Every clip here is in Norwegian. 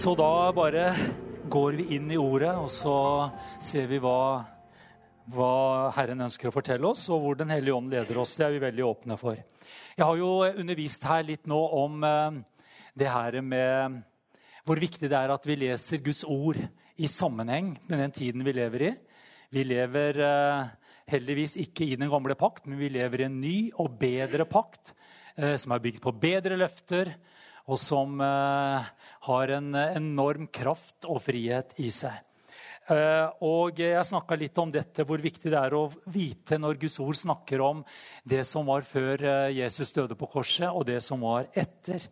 Så da bare går vi inn i ordet, og så ser vi hva, hva Herren ønsker å fortelle oss, og hvor Den hellige ånd leder oss. Det er vi veldig åpne for. Jeg har jo undervist her litt nå om eh, det her med hvor viktig det er at vi leser Guds ord i sammenheng med den tiden vi lever i. Vi lever eh, heldigvis ikke i den gamle pakt, men vi lever i en ny og bedre pakt eh, som er bygd på bedre løfter, og som eh, har en enorm kraft og frihet i seg. Eh, og Jeg snakka litt om dette, hvor viktig det er å vite når Guds ord snakker om det som var før eh, Jesus døde på korset, og det som var etter.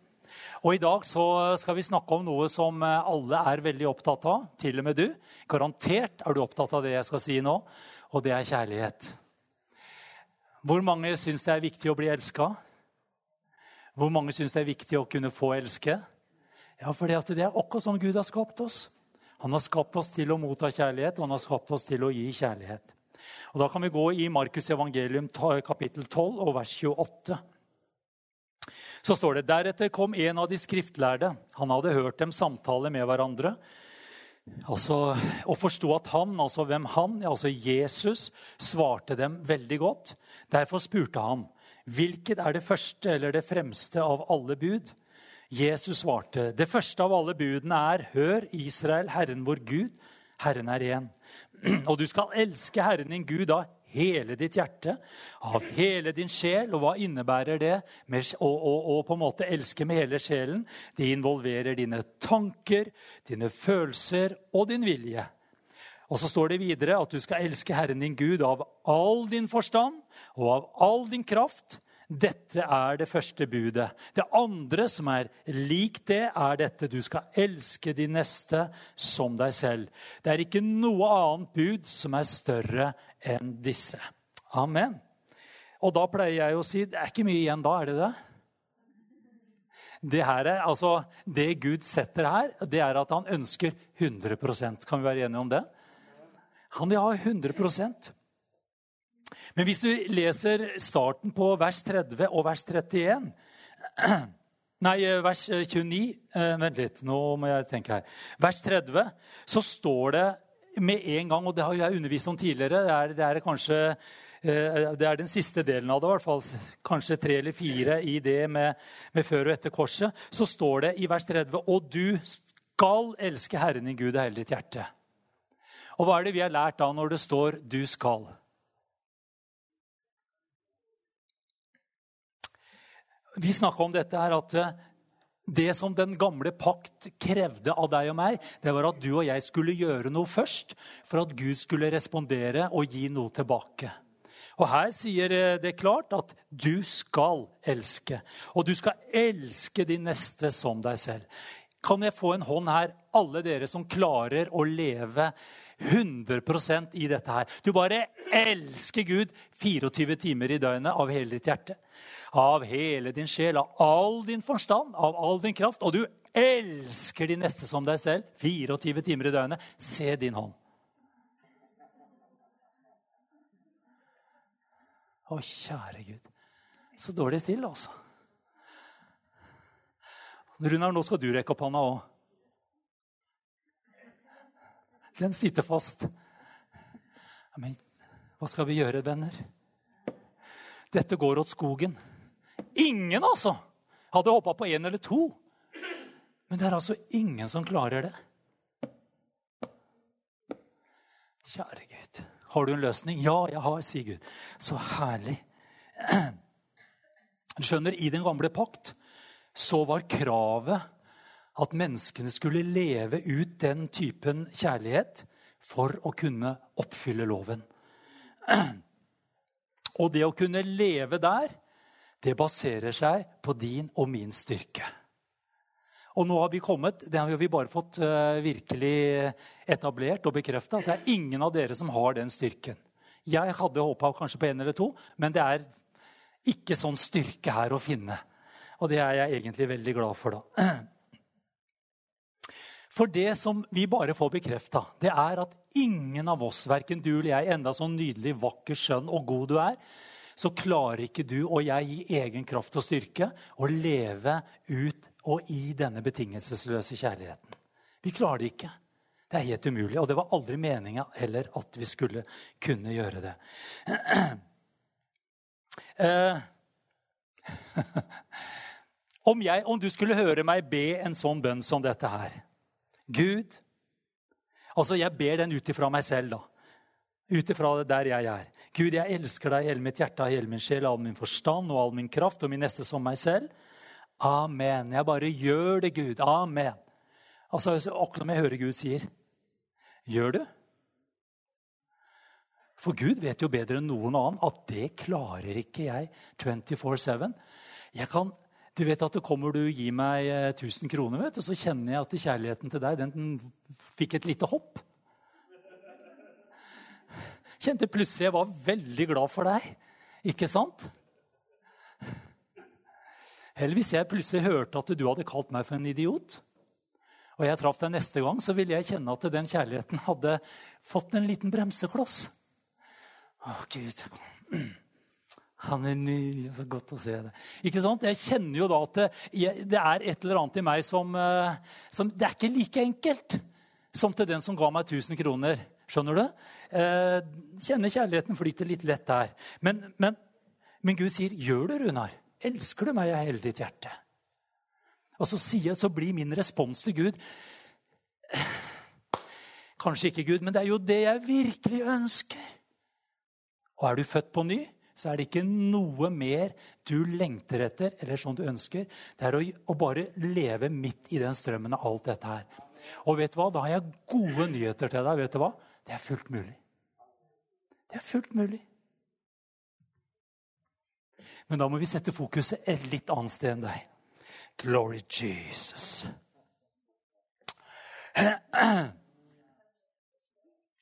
Og I dag så skal vi snakke om noe som alle er veldig opptatt av, til og med du. Garantert er du opptatt av det jeg skal si nå, og det er kjærlighet. Hvor mange syns det er viktig å bli elska? Hvor mange syns det er viktig å kunne få elske? Ja, for det er akkurat sånn Gud har skapt oss. Han har skapt oss til å motta kjærlighet, og han har skapt oss til å gi kjærlighet. Og Da kan vi gå i Markus evangelium kapittel 12 og vers 28. Så står det deretter kom en av de skriftlærde. Han hadde hørt dem samtale med hverandre. Altså, og forsto at han, altså hvem han, altså Jesus, svarte dem veldig godt. Derfor spurte han, Hvilket er det første eller det fremste av alle bud? Jesus svarte, det første av alle budene er, hør, Israel, Herren vår Gud, Herren er én. Og du skal elske Herren din Gud av hele ditt hjerte, av hele din sjel. Og hva innebærer det? Å på en måte elske med hele sjelen. Det involverer dine tanker, dine følelser og din vilje. Og så står det videre at du skal elske Herren din Gud av all din forstand og av all din kraft. Dette er det første budet. Det andre som er lik det, er dette. Du skal elske de neste som deg selv. Det er ikke noe annet bud som er større enn disse. Amen. Og da pleier jeg å si det er ikke mye igjen da, er det det? Det, her er, altså, det Gud setter her, det er at han ønsker 100% Kan vi være enige om det? Han vil ha 100% Men hvis du leser starten på vers 30 og vers 31 Nei, vers 29 eh, Vent litt, nå må jeg tenke her. Vers 30, så står det med en gang, og det har jeg undervist om tidligere Det er, det er kanskje eh, det er den siste delen av det, i hvert fall kanskje tre eller fire i det med, med, før og etter korset. Så står det i vers 30.: Og du skal elske Herren din Gud av hele ditt hjerte. Og hva er det vi har lært da når det står 'du skal'? Vi snakka om dette her at eh, det som den gamle pakt krevde av deg og meg, det var at du og jeg skulle gjøre noe først for at Gud skulle respondere og gi noe tilbake. Og Her sier eh, det klart at du skal elske. Og du skal elske de neste som deg selv. Kan jeg få en hånd her, alle dere som klarer å leve 100% i dette her. Du bare elsker Gud 24 timer i døgnet av hele ditt hjerte. Av hele din sjel, av all din forstand, av all din kraft. Og du elsker de neste som deg selv 24 timer i døgnet. Se din hånd. Å, kjære Gud. Så dårlig stille, altså. Runar, nå skal du rekke opp hånda òg den sitter fast. Men hva skal vi gjøre, venner? Dette går åt skogen. Ingen, altså, hadde håpa på én eller to. Men det er altså ingen som klarer det. Kjære Gud, har du en løsning? Ja, jeg har, sier Gud. Så herlig. Du skjønner, i den gamle pakt så var kravet at menneskene skulle leve ut den typen kjærlighet for å kunne oppfylle loven. Og det å kunne leve der, det baserer seg på din og min styrke. Og nå har vi kommet, det har vi bare fått uh, virkelig etablert og bekrefta, at det er ingen av dere som har den styrken. Jeg hadde håpa kanskje på en eller to, men det er ikke sånn styrke her å finne. Og det er jeg egentlig veldig glad for, da. For det som vi bare får bekrefta, det er at ingen av oss, verken du eller jeg, enda så nydelig, vakker, skjønn og god du er, så klarer ikke du og jeg i egen kraft og styrke å leve ut og i denne betingelsesløse kjærligheten. Vi klarer det ikke. Det er helt umulig. Og det var aldri meninga heller at vi skulle kunne gjøre det. Eh, om, jeg, om, du skulle høre meg be en sånn bønn som dette her Gud Altså, jeg ber den ut ifra meg selv, da. Ut ifra der jeg er. Gud, jeg elsker deg i hele mitt hjerte, av hele min sjel, all min forstand og all min kraft og min neste som meg selv. Amen. Jeg bare gjør det, Gud. Amen. Altså, Akkurat som jeg hører Gud sier, gjør du? For Gud vet jo bedre enn noen annen at det klarer ikke jeg 24-7. Jeg kan, du vet at det kommer du gir meg 1000 eh, kroner, vet, og så kjenner jeg at kjærligheten til deg den fikk et lite hopp. Kjente plutselig jeg var veldig glad for deg. Ikke sant? Eller hvis jeg plutselig hørte at du hadde kalt meg for en idiot og jeg traff deg neste gang, så ville jeg kjenne at den kjærligheten hadde fått en liten bremsekloss. Å, Gud. Han er ny. Så godt å se det. Ikke sant? Jeg kjenner jo da at det, er et eller annet i meg som, eh, som, Det er ikke like enkelt som til den som ga meg 1000 kroner. Skjønner du? Eh, kjenner kjærligheten flyter litt lett der. Men, men, men Gud sier, 'Gjør det, Runar. Elsker du meg av hele ditt hjerte?' Og så, sier, så blir min respons til Gud Kanskje ikke Gud, men det er jo det jeg virkelig ønsker. Og er du født på ny, så er det ikke noe mer du lengter etter eller som du ønsker. Det er å, å bare leve midt i den strømmen av alt dette her. Og vet du hva? Da har jeg gode nyheter til deg. vet du hva? Det er fullt mulig. Det er fullt mulig. Men da må vi sette fokuset et litt annet sted enn deg. Glory Jesus.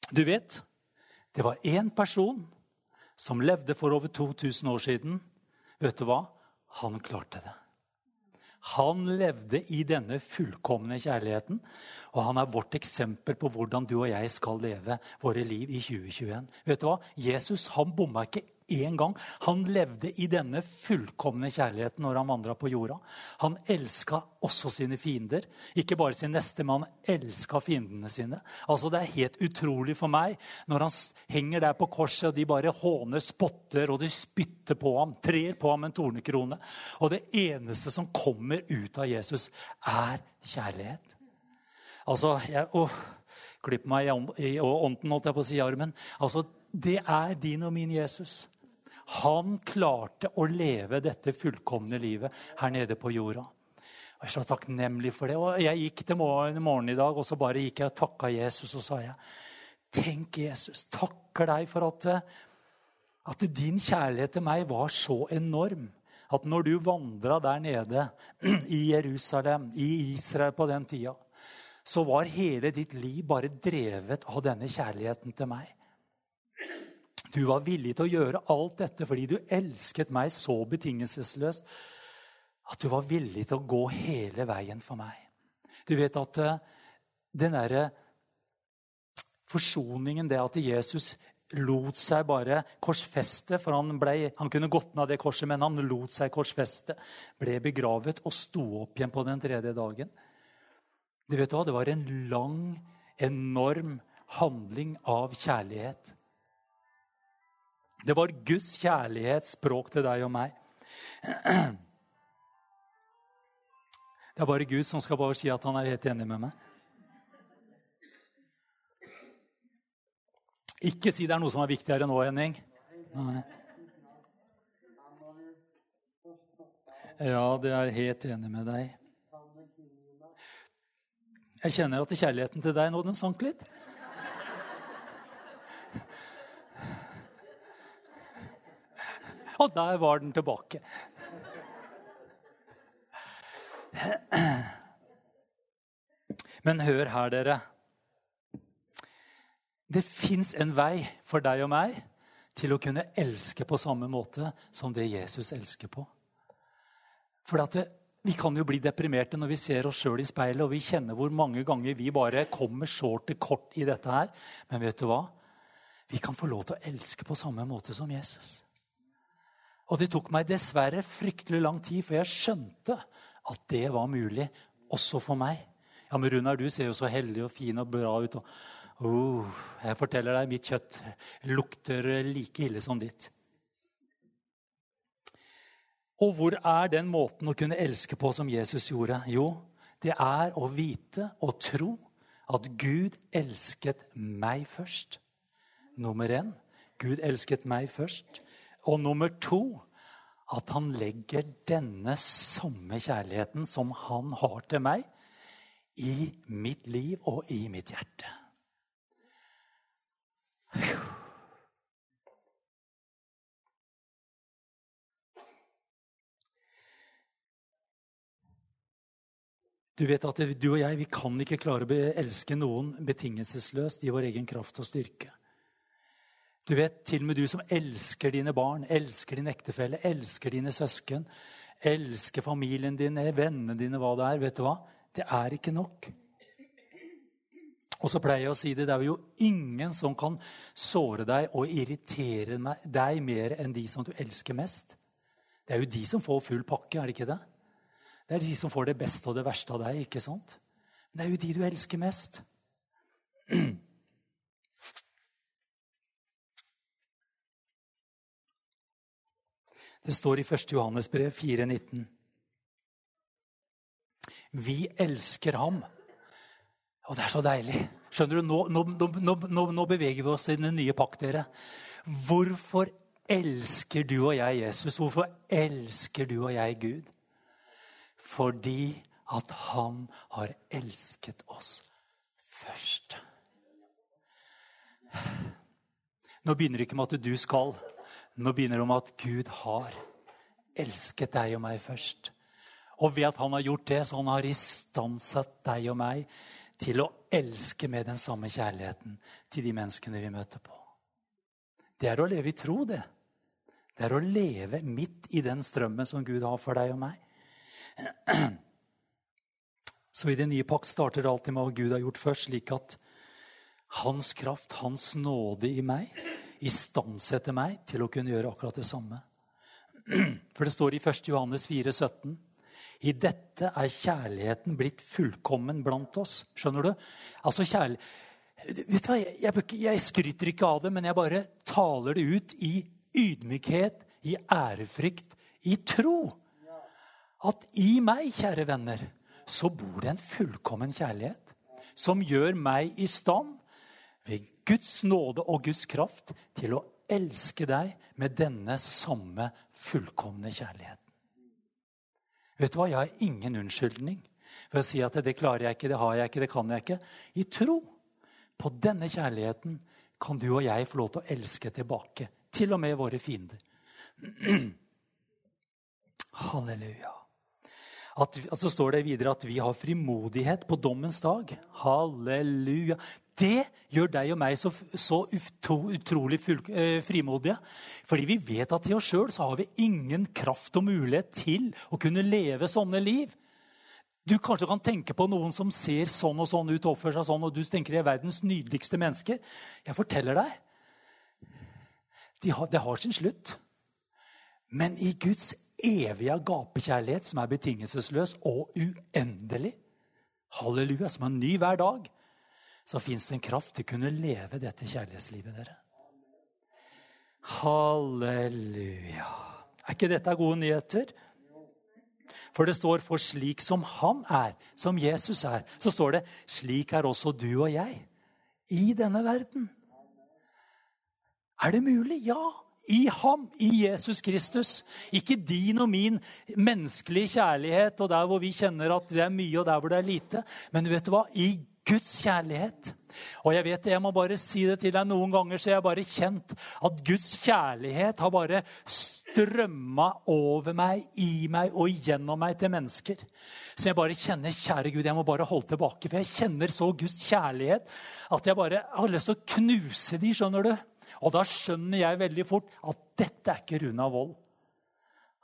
Du vet, det var én person som levde for over 2000 år siden. Vet du hva? Han klarte det. Han levde i denne fullkomne kjærligheten. Og han er vårt eksempel på hvordan du og jeg skal leve våre liv i 2021. Vet du hva? Jesus han bomma ikke én gang. Han levde i denne fullkomne kjærligheten når han vandra på jorda. Han elska også sine fiender. Ikke bare sin neste, men han elska fiendene sine. Altså Det er helt utrolig for meg når han henger der på korset, og de bare håner, spotter og de spytter på ham, trer på ham en tornekrone. Og det eneste som kommer ut av Jesus, er kjærlighet. Altså, jeg, åh, Klipp meg i ånden, holdt jeg på å si, i armen. Altså, det er din og min Jesus. Han klarte å leve dette fullkomne livet her nede på jorda. Og Jeg er så takknemlig for det. Og Jeg gikk til morgen, morgen i dag og så bare gikk jeg og takka Jesus. Og sa jeg, tenk, Jesus, takker deg for at, at din kjærlighet til meg var så enorm. At når du vandra der nede i Jerusalem, i Israel på den tida, så var hele ditt liv bare drevet av denne kjærligheten til meg. Du var villig til å gjøre alt dette fordi du elsket meg så betingelsesløst at du var villig til å gå hele veien for meg. Du vet at uh, den derre forsoningen, det at Jesus lot seg bare korsfeste For han, ble, han kunne gått ned av det korset, men han lot seg korsfeste. Ble begravet og sto opp igjen på den tredje dagen. Du vet hva? Det var en lang, enorm handling av kjærlighet. Det var Guds kjærlighetsspråk til deg og meg. Det er bare Gud som skal bare si at han er helt enig med meg. Ikke si det er noe som er viktigere nå, Henning. Nei. Ja, det er helt enig med deg. Jeg kjenner at kjærligheten til deg nå den sank litt. Og der var den tilbake. Men hør her, dere. Det fins en vei for deg og meg til å kunne elske på samme måte som det Jesus elsker på. For det, Vi kan jo bli deprimerte når vi ser oss sjøl i speilet og vi kjenner hvor mange ganger vi bare kommer short til kort i dette her. Men vet du hva? Vi kan få lov til å elske på samme måte som Jesus. Og det tok meg dessverre fryktelig lang tid før jeg skjønte at det var mulig også for meg. Ja, men Runar, du ser jo så heldig og fin og bra ut. Og, oh, jeg forteller deg, mitt kjøtt lukter like ille som ditt. Og hvor er den måten å kunne elske på som Jesus gjorde? Jo, det er å vite og tro at Gud elsket meg først. Nummer én Gud elsket meg først. Og nummer to at han legger denne samme kjærligheten som han har til meg, i mitt liv og i mitt hjerte. Du vet at du og jeg vi kan ikke klare å elske noen betingelsesløst i vår egen kraft og styrke. Du vet, Til og med du som elsker dine barn, elsker din ektefelle, elsker dine søsken, elsker familien din, vennene dine, hva det er. Vet du hva? Det er ikke nok. Og så pleier jeg å si det, det er jo ingen som kan såre deg og irritere deg mer enn de som du elsker mest. Det er jo de som får full pakke, er det ikke det? Det er de som får det beste og det verste av deg, ikke sant? Men det er jo de du elsker mest. Det står i 1. Johannes brev 4,19. Vi elsker ham. Og det er så deilig. Skjønner du, nå, nå, nå, nå, beveger vi oss i den nye pakt, dere. Hvorfor elsker du og jeg Jesus? Hvorfor elsker du og jeg Gud? Fordi at han har elsket oss først. Nå begynner det ikke med at du skal. Nå begynner det med at Gud har elsket deg og meg først. Og ved at han har gjort det, så han har istandsatt deg og meg til å elske med den samme kjærligheten til de menneskene vi møter på. Det er å leve i tro, det. Det er å leve midt i den strømmen som Gud har for deg og meg. Så i det nye pakt starter det alltid med hva Gud har gjort først, slik at hans kraft, hans nåde i meg, istandsetter meg til å kunne gjøre akkurat det samme. For det står i 1. Johannes 4, 17 i dette er kjærligheten blitt fullkommen blant oss. Skjønner du? Altså kjærlighet Vet jeg, jeg, skryter ikke av det, men jeg bare taler det ut i ydmykhet, i ærefrykt, i tro. At i meg, kjære venner, så bor det en fullkommen kjærlighet som gjør meg i stand, ved Guds nåde og Guds kraft, til å elske deg med denne samme fullkomne kjærligheten. Vet du hva? Jeg har ingen unnskyldning for å si at det klarer jeg ikke, det har jeg ikke, det kan jeg ikke. I tro på denne kjærligheten kan du og jeg få lov til å elske tilbake. Til og med våre fiender. Halleluja. At, så står det videre at vi har frimodighet på dommens dag. Halleluja. Det gjør deg og meg så, så utrolig eh, frimodige. Fordi vi vet at i oss sjøl har vi ingen kraft og mulighet til å kunne leve sånne liv. Du kanskje kan tenke på noen som ser sånn og sånn ut, og oppfører seg sånn, og du tenker de er verdens nydeligste mennesker. Jeg forteller deg det har, Det har sin slutt. Men i Guds evige agapekjærlighet, som er betingelsesløs og uendelig, halleluja, som er ny hver dag, så fins det en kraft til å kunne leve dette kjærlighetslivet, dere. Halleluja. Er ikke dette gode nyheter? For det står 'for slik som han er', som Jesus er, så står det 'slik er også du og jeg' i denne verden. Er det mulig? Ja. I ham, i Jesus Kristus. Ikke din og min menneskelige kjærlighet og der hvor vi kjenner at det er mye, og der hvor det er lite. Men vet du hva? I Guds kjærlighet. Og jeg vet jeg må bare si det til deg noen ganger, så jeg har bare kjent at Guds kjærlighet har bare strømma over meg, i meg og gjennom meg til mennesker. Så jeg bare kjenner, kjære Gud, jeg må bare holde tilbake. For jeg kjenner så Guds kjærlighet at jeg bare har lyst til å knuse de, skjønner du. Og da skjønner jeg veldig fort at dette er ikke Runa Wold.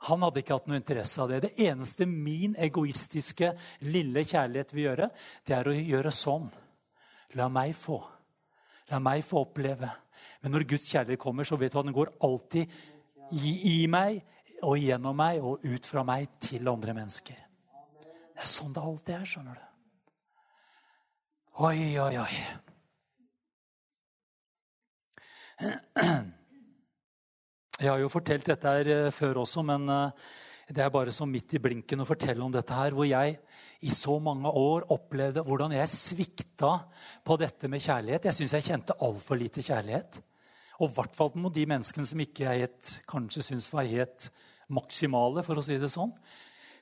Han hadde ikke hatt noe interesse av det. Det eneste min egoistiske lille kjærlighet vil gjøre, det er å gjøre sånn. La meg få. La meg få oppleve. Men når Guds kjærlighet kommer, så vet du at den går alltid i, i meg og gjennom meg og ut fra meg til andre mennesker. Det er sånn det alltid er. skjønner du. Oi, oi, oi. Jeg har jo fortalt dette her eh, før også, men eh, det er bare så midt i blinken å fortelle om dette her, hvor jeg i så mange år opplevde hvordan jeg svikta på dette med kjærlighet. Jeg syns jeg kjente altfor lite kjærlighet. Og i hvert fall mot de menneskene som ikke jeg het, kanskje syns var helt maksimale, for å si det sånn.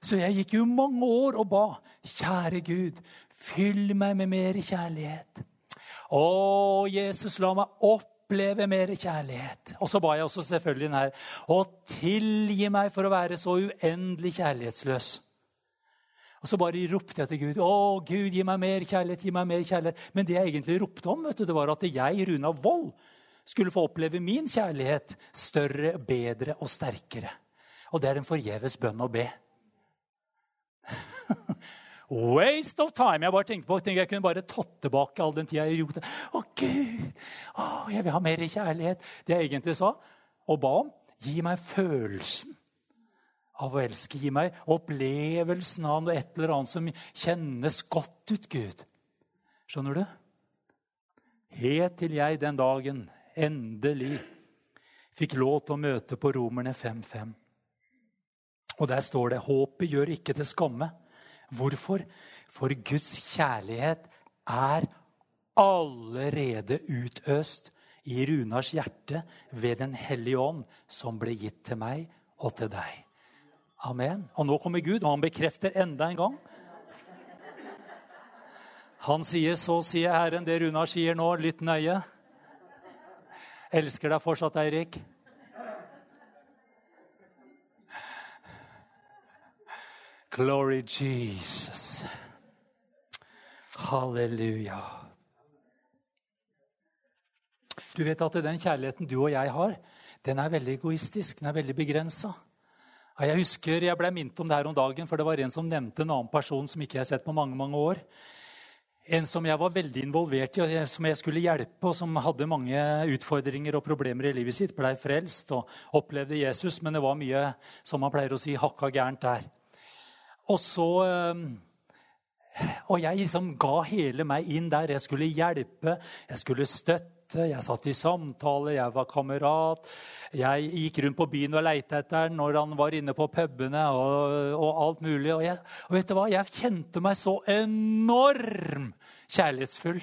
Så jeg gikk jo mange år og ba. Kjære Gud, fyll meg med mer kjærlighet. Å, Jesus, la meg oppleve mer kjærlighet. Og så ba jeg også selvfølgelig den her. Og tilgi meg for å være så uendelig kjærlighetsløs. Og så bare ropte jeg til Gud. Å, Gud, gi meg mer kjærlighet, gi meg mer kjærlighet. Men det jeg egentlig ropte om, vet du, det var at jeg, Runa Wold, skulle få oppleve min kjærlighet større, bedre og sterkere. Og det er en forgjeves bønn å be. Waste of time. Jeg bare tenkte på, tenkte jeg kunne bare tatt tilbake all den tida jeg det. Å, Gud! Å, jeg vil ha mer kjærlighet. Det jeg egentlig sa og ba om, gi meg følelsen av å elske. Gi meg opplevelsen av noe et eller annet som kjennes godt ut, Gud. Skjønner du? Helt til jeg den dagen endelig fikk lov til å møte på Romerne 5.5. Og der står det håpet gjør ikke til skamme. Hvorfor? For Guds kjærlighet er allerede utøst i Runars hjerte ved Den hellige ånd, som ble gitt til meg og til deg. Amen. Og nå kommer Gud, og han bekrefter enda en gang. Han sier, 'Så sier Herren det Runar sier nå. Lytt nøye.' Elsker deg fortsatt, Eirik. Glory Jesus. Halleluja. Du vet at den kjærligheten du og jeg har, den er veldig egoistisk. Den er veldig begrensa. Jeg husker jeg ble minnet om det her om dagen, for det var en som nevnte en annen person som ikke jeg har sett på mange mange år. En som jeg var veldig involvert i, og som jeg skulle hjelpe, og som hadde mange utfordringer og problemer i livet sitt. Blei frelst og opplevde Jesus, men det var mye som man pleier å si, hakka gærent der. Og så eh, Og jeg liksom ga hele meg inn der. Jeg skulle hjelpe, jeg skulle støtte, jeg satt i samtale, jeg var kamerat. Jeg gikk rundt på byen og leita etter han når han var inne på pubene. og, og alt mulig. Og, jeg, og vet du hva? Jeg kjente meg så enorm kjærlighetsfull.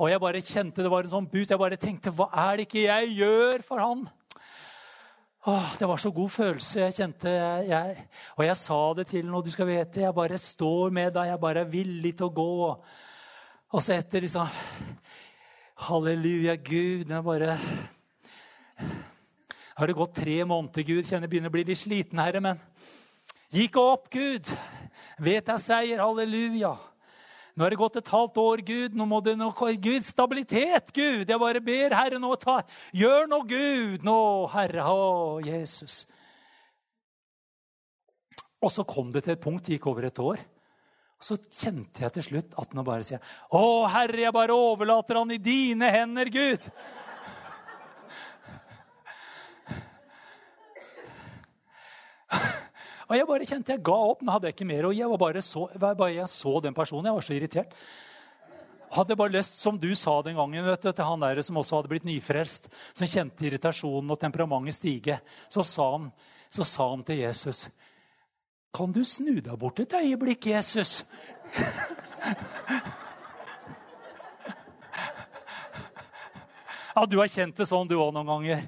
Og jeg bare kjente det var en sånn boost. Jeg bare tenkte, hva er det ikke jeg gjør for han? Åh, det var så god følelse. Jeg kjente, jeg, Og jeg sa det til noen. du skal vite, jeg bare står med deg. Jeg bare er villig til å gå. Og så etter liksom Halleluja, Gud. Jeg bare Har det gått tre måneder, Gud? Kjenner jeg begynner å bli litt sliten, Herre, men Gikk opp, Gud. Vet jeg seier. Halleluja. Nå er det gått et halvt år, Gud. Nå må det nå, Gud, stabilitet, Gud. Jeg bare ber, Herre, nå ta Gjør nå, Gud. Nå, Herre. Å, Jesus. Og så kom det til et punkt, det gikk over et år. Og så kjente jeg til slutt at nå bare sier, jeg, 'Å, Herre, jeg bare overlater han i dine hender, Gud.' Og jeg bare kjente jeg ga opp. Nå hadde jeg ikke mer. å gi. jeg var bare så, jeg så den personen. Jeg var så irritert. Hadde bare lyst, som du sa den gangen, du, til han der som også hadde blitt nyfrelst, som kjente irritasjonen og temperamentet stige, så sa han, så sa han til Jesus Kan du snu deg bort et øyeblikk, Jesus? Ja, Du har kjent det sånn, du òg, noen ganger.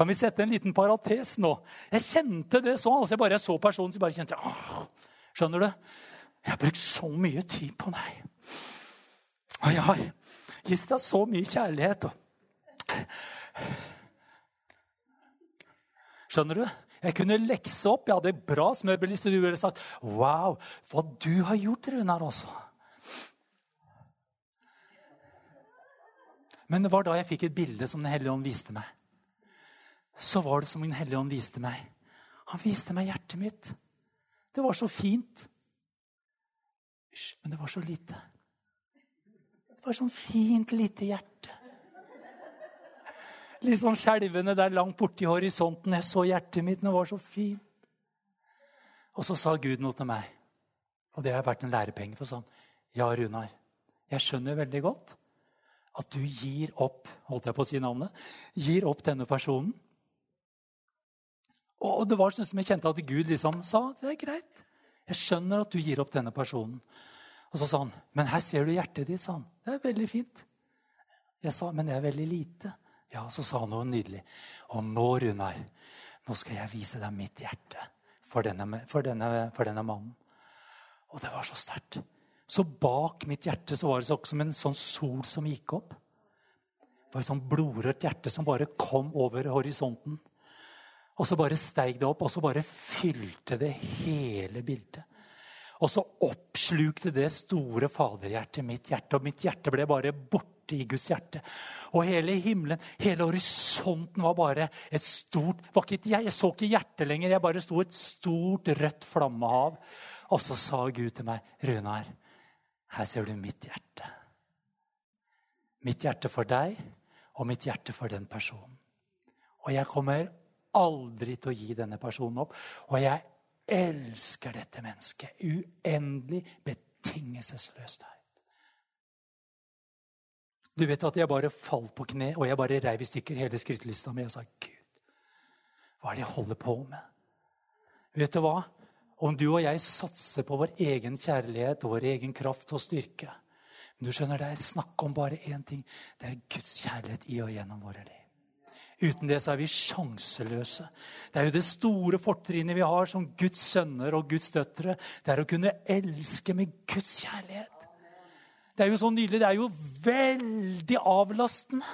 Kan vi sette en liten parates nå? Jeg kjente det sånn. altså Jeg bare så personen, så bare kjente jeg, åh, Skjønner du? Jeg har brukt så mye tid på deg. Og jeg har gitt deg så mye kjærlighet. Skjønner du? Jeg kunne lekse opp. Jeg hadde bra smørbrødliste. Du ville sagt 'Wow, hva du har gjort, Runar', også. Men det var da jeg fikk et bilde som Den hellige ånd viste meg så var det som Den hellige ånd viste meg. Han viste meg hjertet mitt. Det var så fint. Hysj, men det var så lite. Det var sånn fint, lite hjerte. Litt sånn skjelvende der langt borti horisonten. Jeg så hjertet mitt, det var så fint. Og så sa Gud noe til meg, og det har vært en lærepenge for sånn. Ja, Runar, Jeg skjønner veldig godt at du gir opp holdt jeg på å si navnet, gir opp denne personen. Og det var sånn som jeg kjente at Gud liksom sa det er greit. Jeg skjønner at du gir opp denne personen. Og så sa han, 'Men her ser du hjertet ditt', sa han. 'Det er veldig fint'. Jeg sa, 'Men det er veldig lite'. Ja, så sa han noe nydelig. 'Og nå, Runar, nå skal jeg vise deg mitt hjerte for denne, for denne, for denne mannen'. Og det var så sterkt. Så bak mitt hjerte så var det som en sånn sol som gikk opp. Det var et sånn blodrødt hjerte som bare kom over horisonten. Og så bare steig det opp, og så bare fylte det hele bildet. Og så oppslukte det store faderhjertet mitt hjerte, og mitt hjerte ble bare borte i Guds hjerte. Og hele himmelen, hele horisonten var bare et stort var ikke, Jeg så ikke hjertet lenger, jeg bare sto et stort, rødt flammehav. Og så sa Gud til meg, 'Runar, her ser du mitt hjerte.' Mitt hjerte for deg og mitt hjerte for den personen. Og jeg kommer aldri til å gi denne personen opp. Og jeg elsker dette mennesket. Uendelig betingelsesløst. Du vet at jeg bare falt på kne, og jeg bare reiv i stykker hele skrytelista mi og sa Gud, hva er det jeg holder på med? Vet du hva? Om du og jeg satser på vår egen kjærlighet og vår egen kraft og styrke Men du skjønner, det er snakk om bare én ting. Det er Guds kjærlighet i og gjennom våre liv. Uten det så er vi sjanseløse. Det er jo det store fortrinnet vi har som Guds sønner og Guds døtre. Det er å kunne elske med Guds kjærlighet. Det er jo så nydelig. Det er jo veldig avlastende.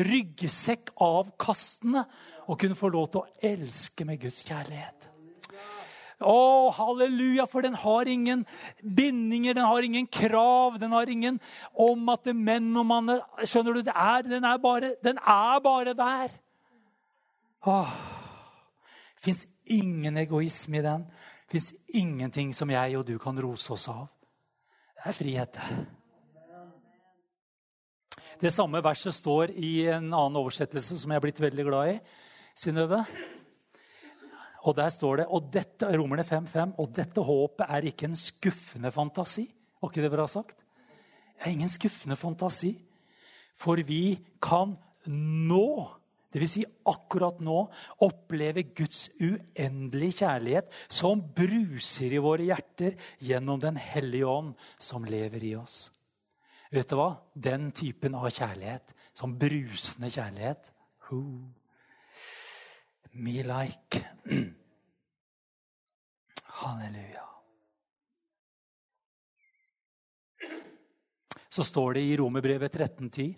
Ryggsekkavkastende å kunne få lov til å elske med Guds kjærlighet. Å, halleluja, for den har ingen bindinger, den har ingen krav, den har ingen om at det er menn og mann Skjønner du? Det er, den, er bare, den er bare der. Åh, Det fins ingen egoisme i den. Det fins ingenting som jeg og du kan rose oss av. Det er frihet, det. Det samme verset står i en annen oversettelse som jeg er blitt veldig glad i. Synnøve? Og der står det og dette, Romerne 5,5, og dette håpet er ikke en skuffende fantasi. Var ikke det bra sagt? Det er ingen skuffende fantasi. For vi kan nå, dvs. Si akkurat nå, oppleve Guds uendelige kjærlighet som bruser i våre hjerter gjennom Den hellige ånd som lever i oss. Vet du hva? Den typen av kjærlighet, som brusende kjærlighet Who? Me like. Halleluja. Så står det i Romerbrevet 13,10.: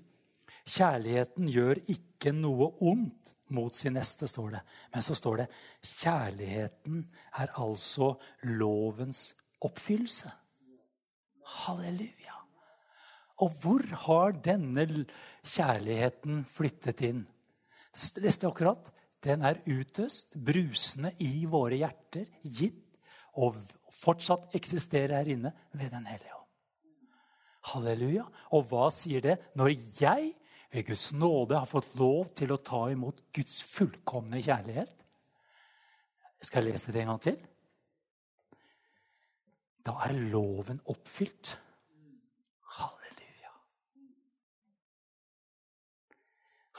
Kjærligheten gjør ikke noe ondt mot sin neste, står det. Men så står det kjærligheten er altså lovens oppfyllelse. Halleluja. Og hvor har denne kjærligheten flyttet inn? Det står akkurat den er utøst, brusende i våre hjerter, gitt og fortsatt eksisterer her inne ved Den hellige ånd. Halleluja. Og hva sier det når jeg ved Guds nåde har fått lov til å ta imot Guds fullkomne kjærlighet? Skal jeg lese det en gang til? Da er loven oppfylt. Halleluja.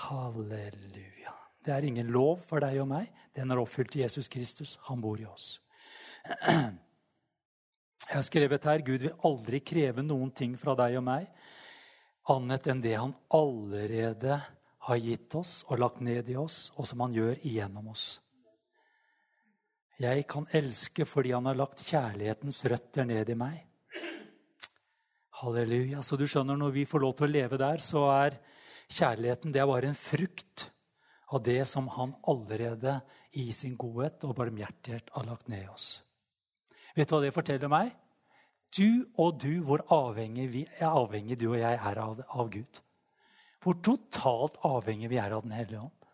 Halleluja. Det er ingen lov for deg og meg. Den er oppfylt i Jesus Kristus. Han bor i oss. Jeg har skrevet her Gud vil aldri kreve noen ting fra deg og meg annet enn det han allerede har gitt oss og lagt ned i oss, og som han gjør igjennom oss. Jeg kan elske fordi han har lagt kjærlighetens røtter ned i meg. Halleluja. Så du skjønner, når vi får lov til å leve der, så er kjærligheten det er bare en frukt av det som han allerede i sin godhet og barmhjertighet har lagt ned i oss. Vet du hva det forteller meg? Du og du, hvor avhengig, vi, avhengig du og jeg er av, av Gud. Hvor totalt avhengig vi er av Den hellige ånd.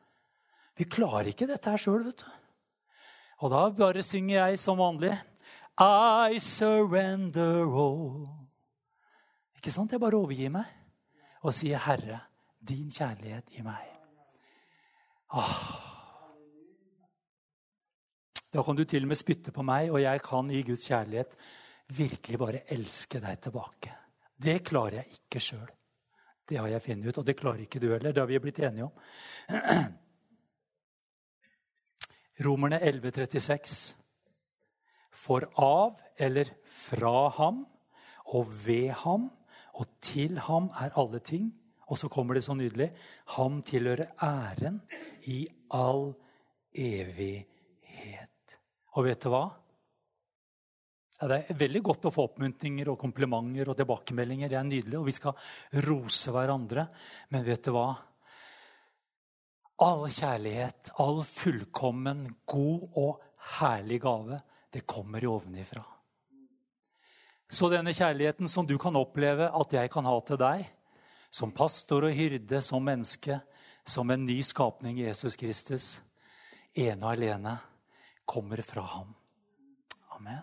Vi klarer ikke dette her sjøl, vet du. Og da bare synger jeg som vanlig. I surrender all. Ikke sant? Jeg bare overgir meg og sier, 'Herre, din kjærlighet i meg'. Da kan du til og med spytte på meg, og jeg kan i Guds kjærlighet virkelig bare elske deg tilbake. Det klarer jeg ikke sjøl. Det har jeg funnet ut, og det klarer ikke du heller. Det har vi blitt enige om. Romerne 11,36. For av eller fra ham og ved ham og til ham er alle ting. Og så kommer det så nydelig ham tilhører æren i all evighet. Og vet du hva? Ja, det er veldig godt å få oppmuntninger og komplimenter og tilbakemeldinger. Det er nydelig, og vi skal rose hverandre. Men vet du hva? All kjærlighet, all fullkommen, god og herlig gave, det kommer ovenifra. Så denne kjærligheten som du kan oppleve at jeg kan ha til deg, som pastor og hyrde, som menneske, som en ny skapning i Jesus Kristus, ene og alene, kommer fra ham. Amen.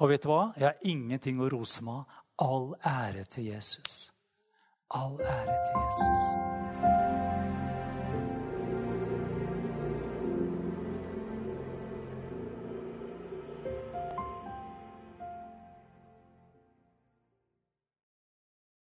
Og vet du hva? Jeg har ingenting å rose meg av. All ære til Jesus. All ære til Jesus.